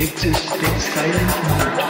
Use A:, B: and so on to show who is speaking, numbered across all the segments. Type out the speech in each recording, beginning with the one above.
A: Just in silent mode.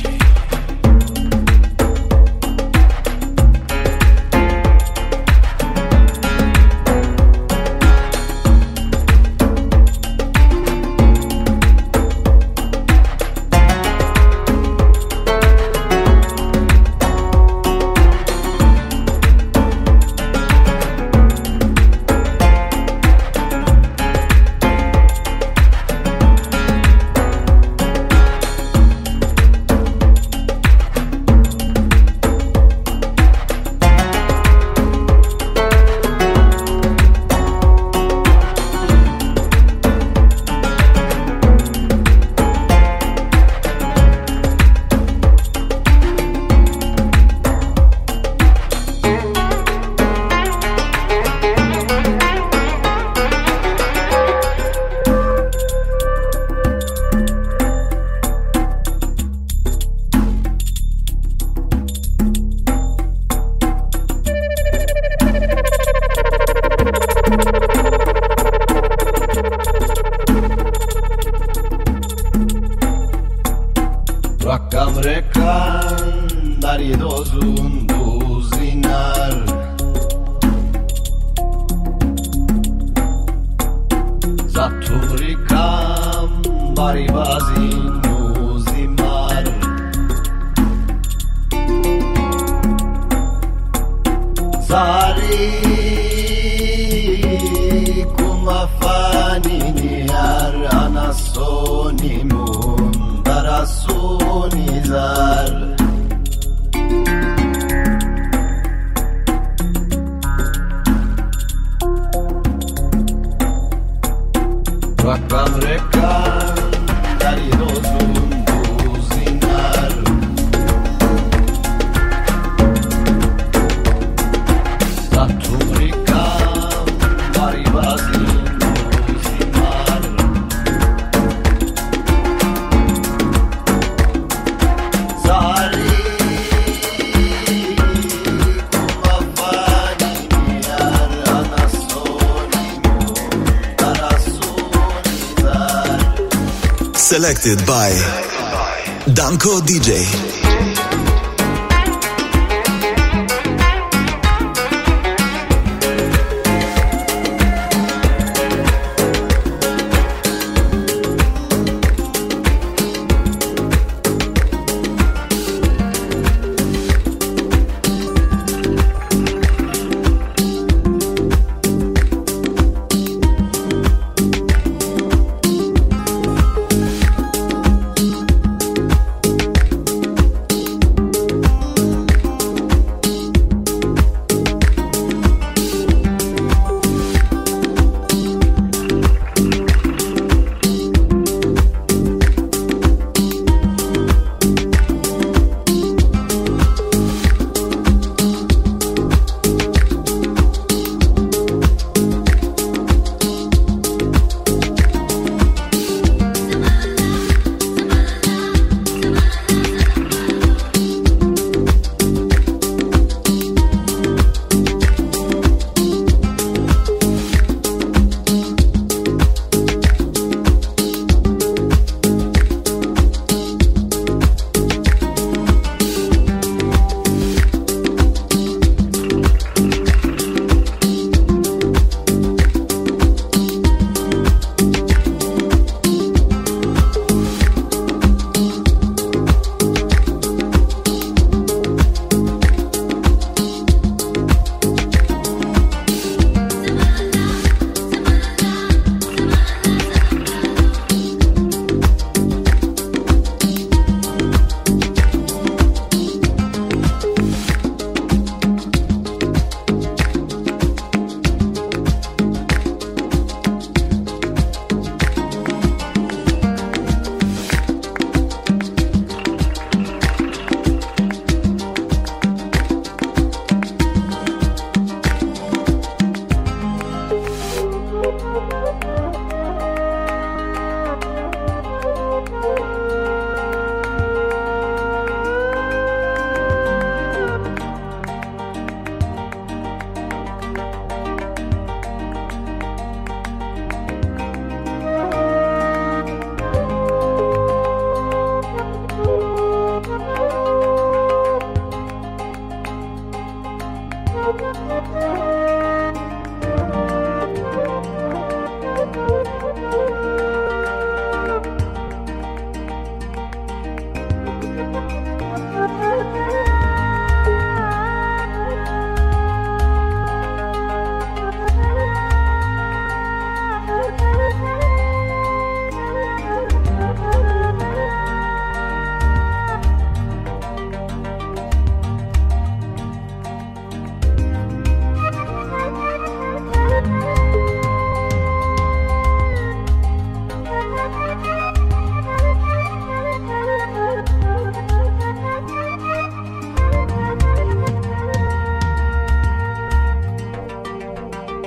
B: Selected by Danko DJ.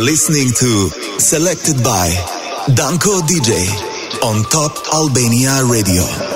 B: You're listening to Selected by Danko DJ on Top Albania Radio.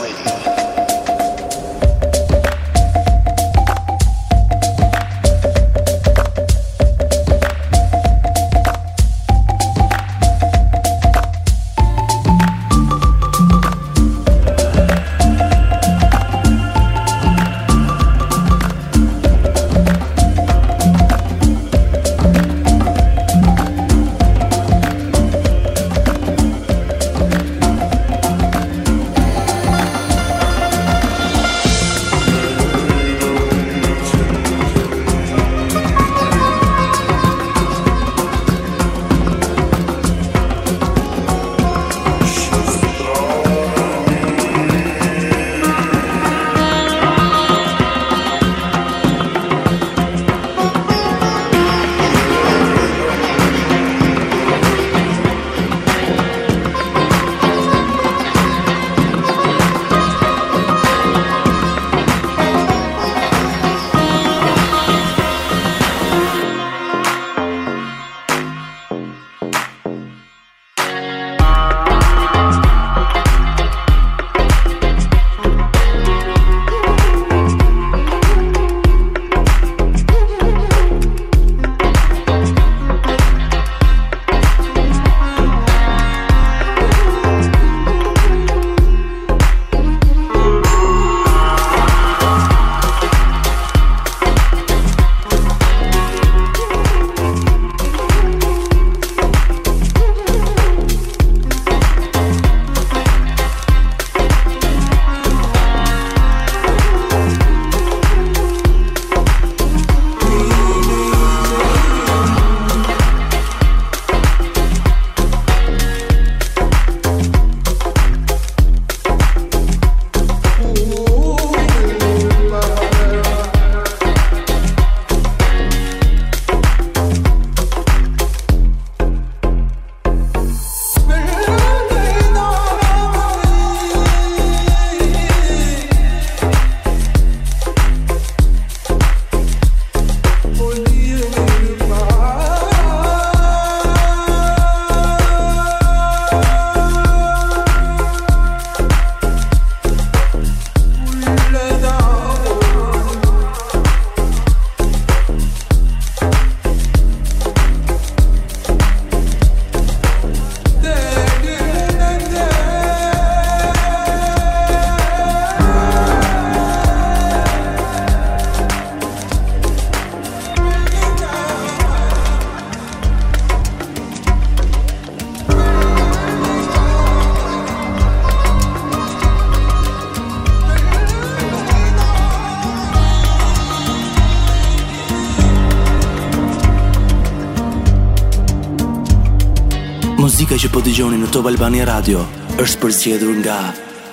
C: Po dëgjoni në Top Albania Radio është përzgjedhur nga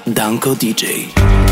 C: Danko DJ.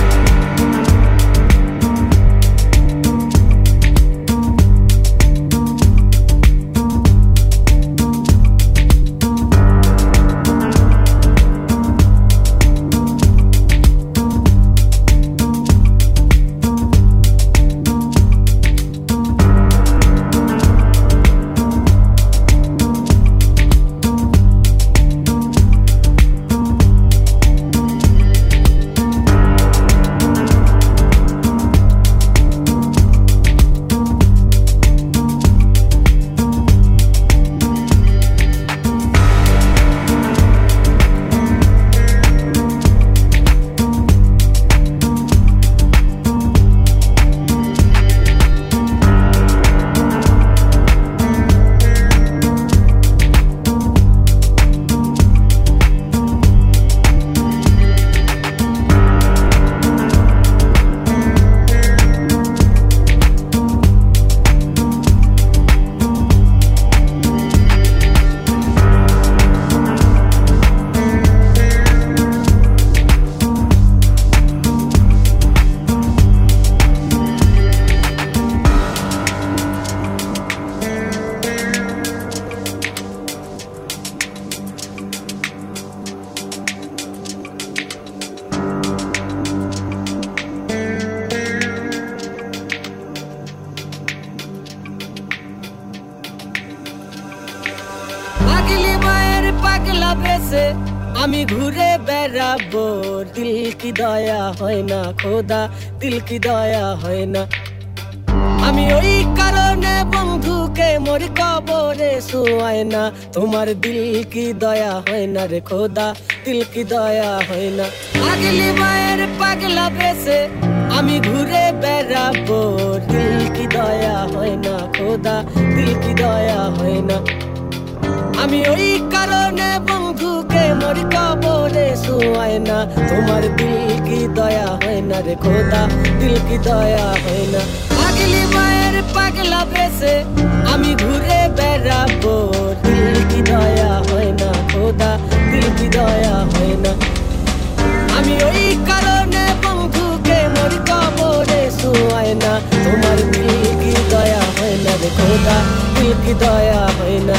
D: কি দয়া হয় না, খোদা, দিল কি দয়া হয় না। আমি ওই কারণে বন্ধুকে মোর কবরে শুয়ায় না। তোমার দিল কি দয়া হয় না রে, খোদা, দিল কি দয়া হয় না। আগলি মায়ের পাগলা বেসে আমি ঘুরে বেড়াবো। দিল কি দয়া হয় না, খোদা, দিল কি দয়া হয় না। আমি ওই কারণে মোর কবরে শুয়ায় না। তোমার দিল কি দয়া হয় না রে খোদা, দিল কি দয়া হয় না। পাগলি মায়ের পাগলা বেসে আমি ঘুরে বেড়াবো। দিল কি দয়া হয় না খোদা, দিল কি দয়া হয় না। আমি ওই কারণে বন্ধুকে মোর কবরে শুয়ায় না। তোমার দিল কি দয়া হয় না রে খোদা, দিল কি দয়া হয় না।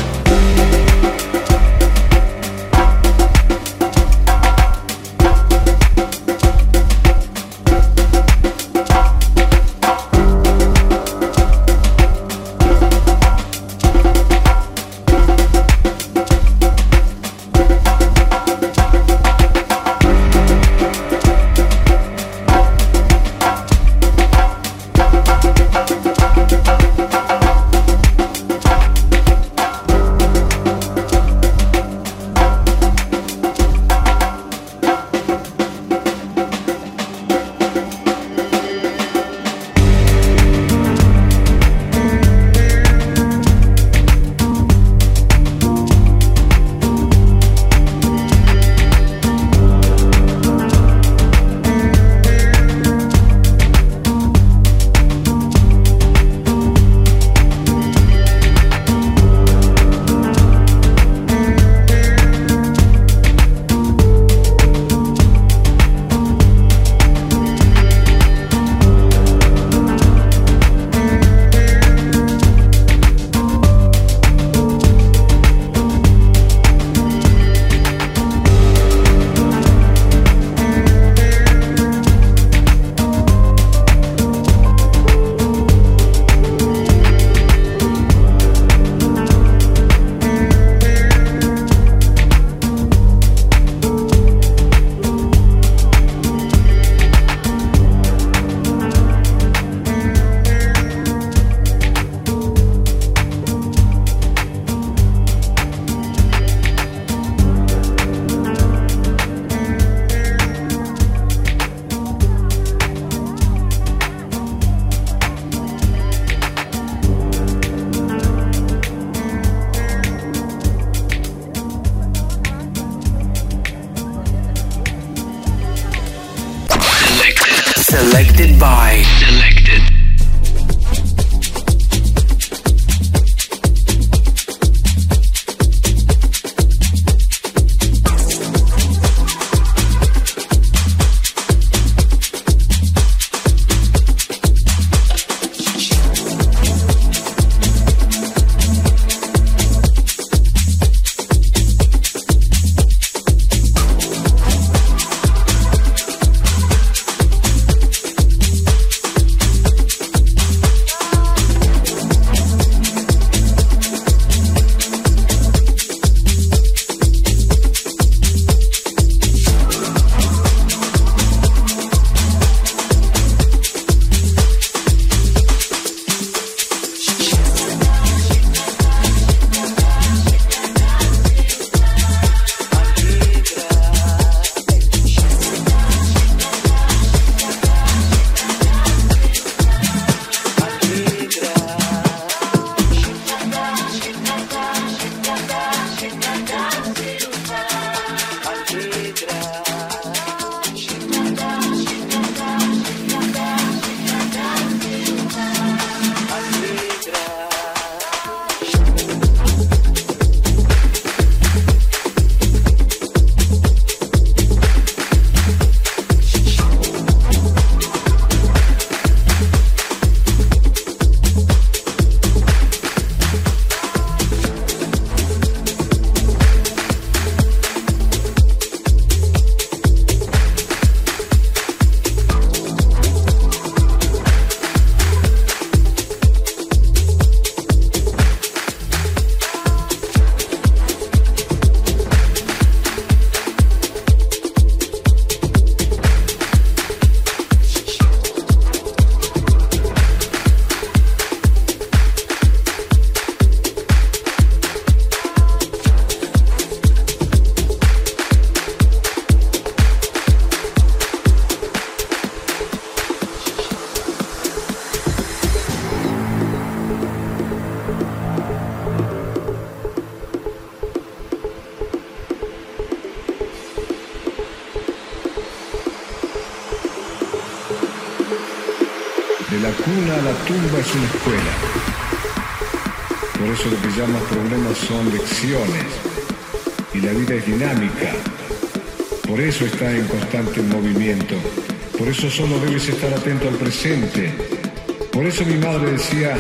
E: Por eso mi madre decía,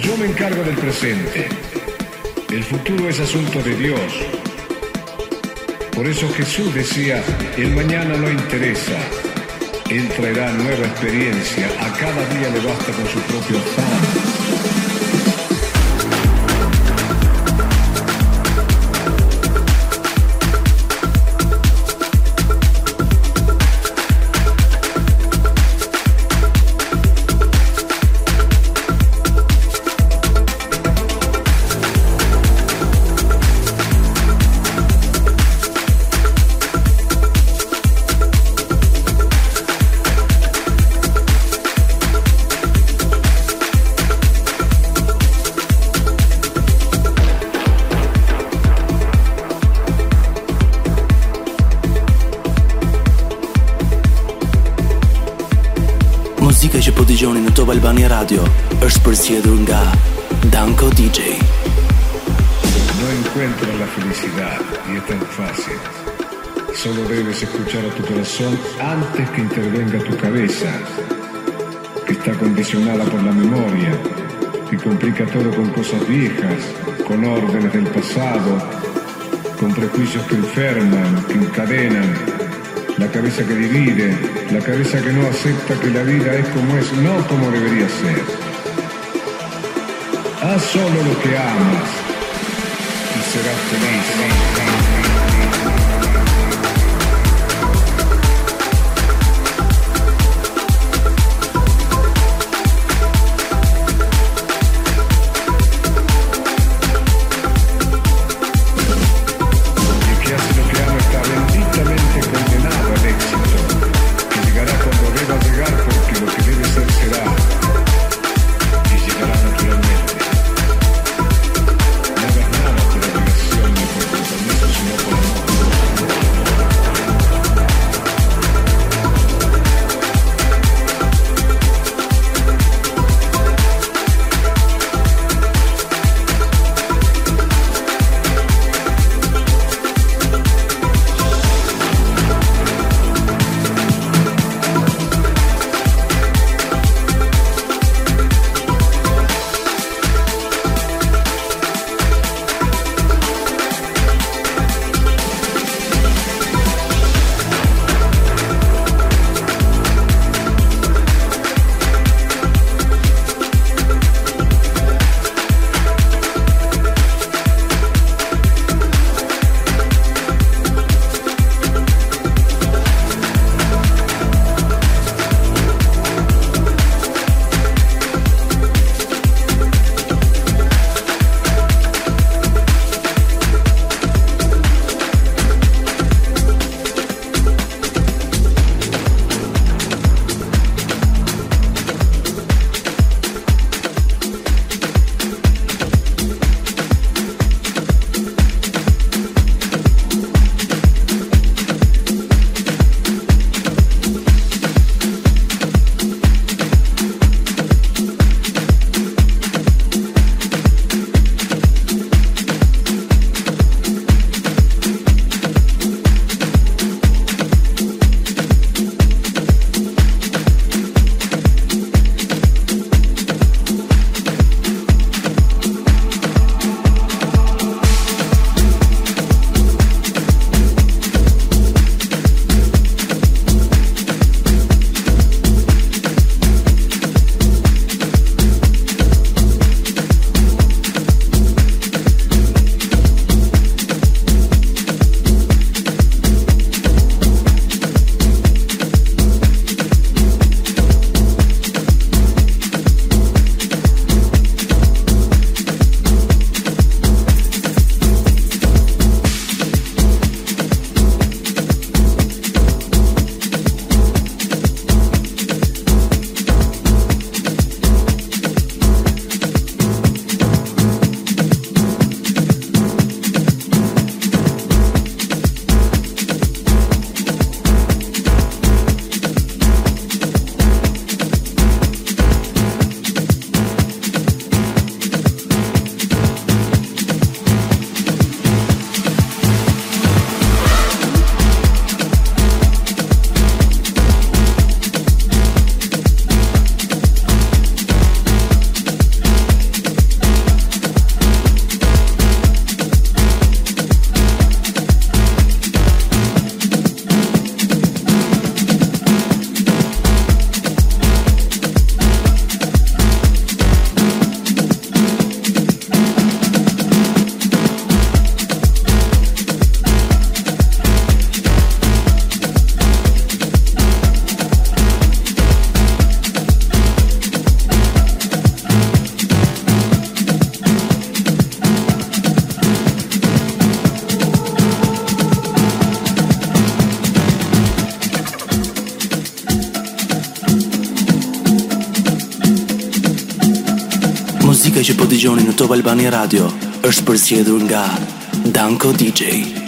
E: yo me encargo del presente. El futuro es asunto de Dios. Por eso Jesús decía, el mañana no interesa. Él traerá nueva experiencia. A cada día le basta con su propio afán.
A: Radio është përzgjedhur nga Danko DJ.
E: No encuentras la felicidad y es tan fácil. Solo debes escuchar a tu corazón antes que intervenga tu cabeza, que está condicionada por la memoria, que complica todo con cosas viejas, con órdenes del pasado, con prejuicios que enferman, que encadenan, la cabeza que divide, la cabeza que no acepta que la vida es como es, no como debería ser. Haz solo lo que amas y serás feliz.
A: Albania Radio është përzgjedhur nga Danko DJ.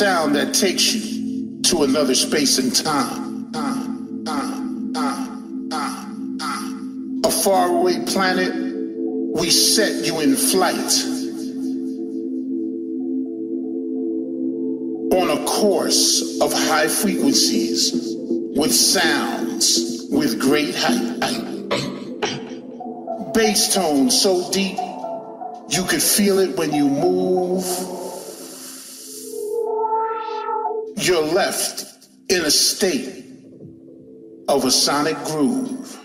F: Sound that takes you to another space and time. A faraway planet, we set you in flight on a course of high frequencies with sounds with great height. Bass tone so deep you could feel it when you move. You're left in a state of a sonic groove.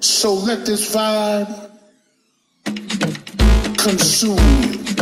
F: So let this vibe consume you.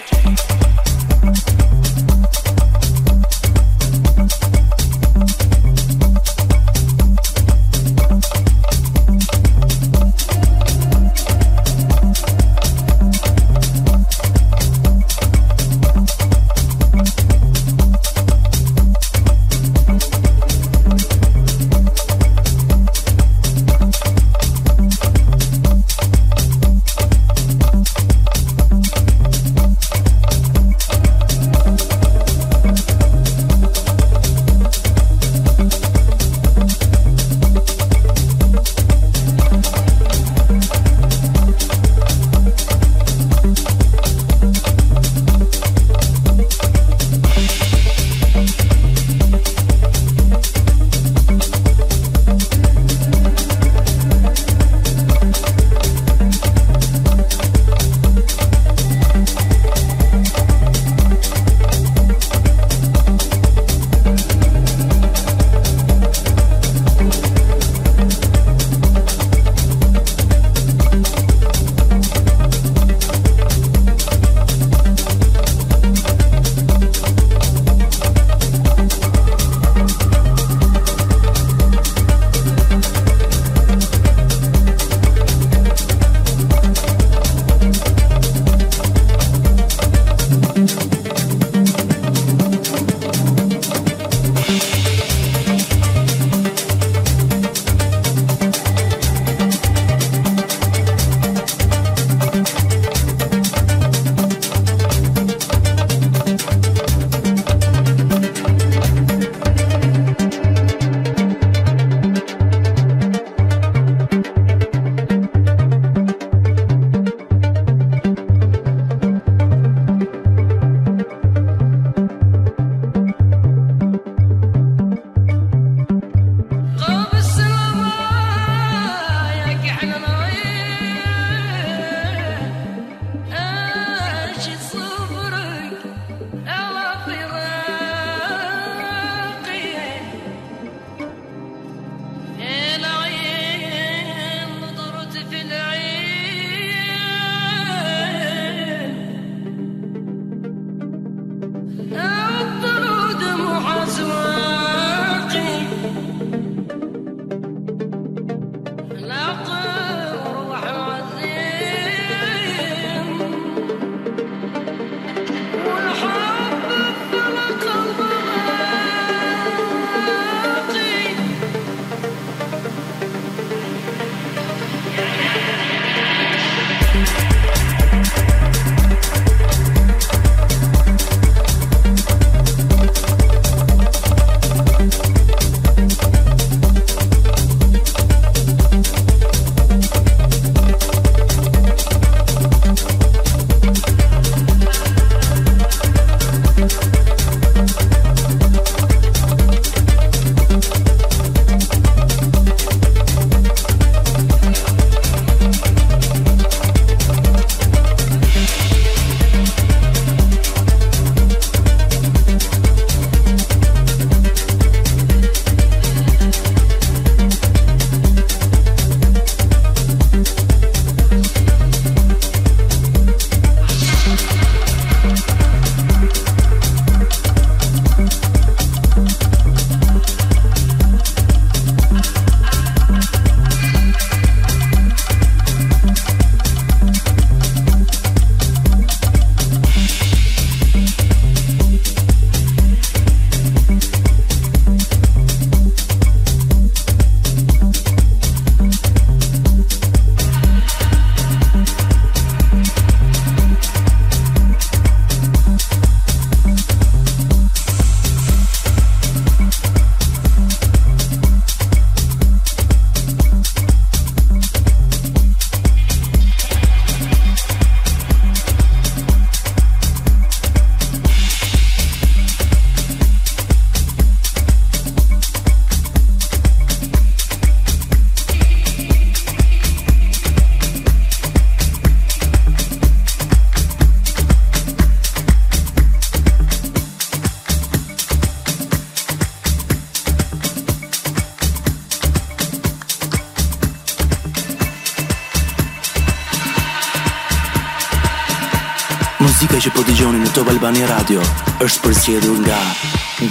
C: Albania Radio është përzgjedhur nga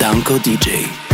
C: Danko DJ.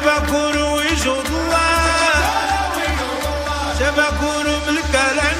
G: شبكون وجود الله شبكون ملك العلم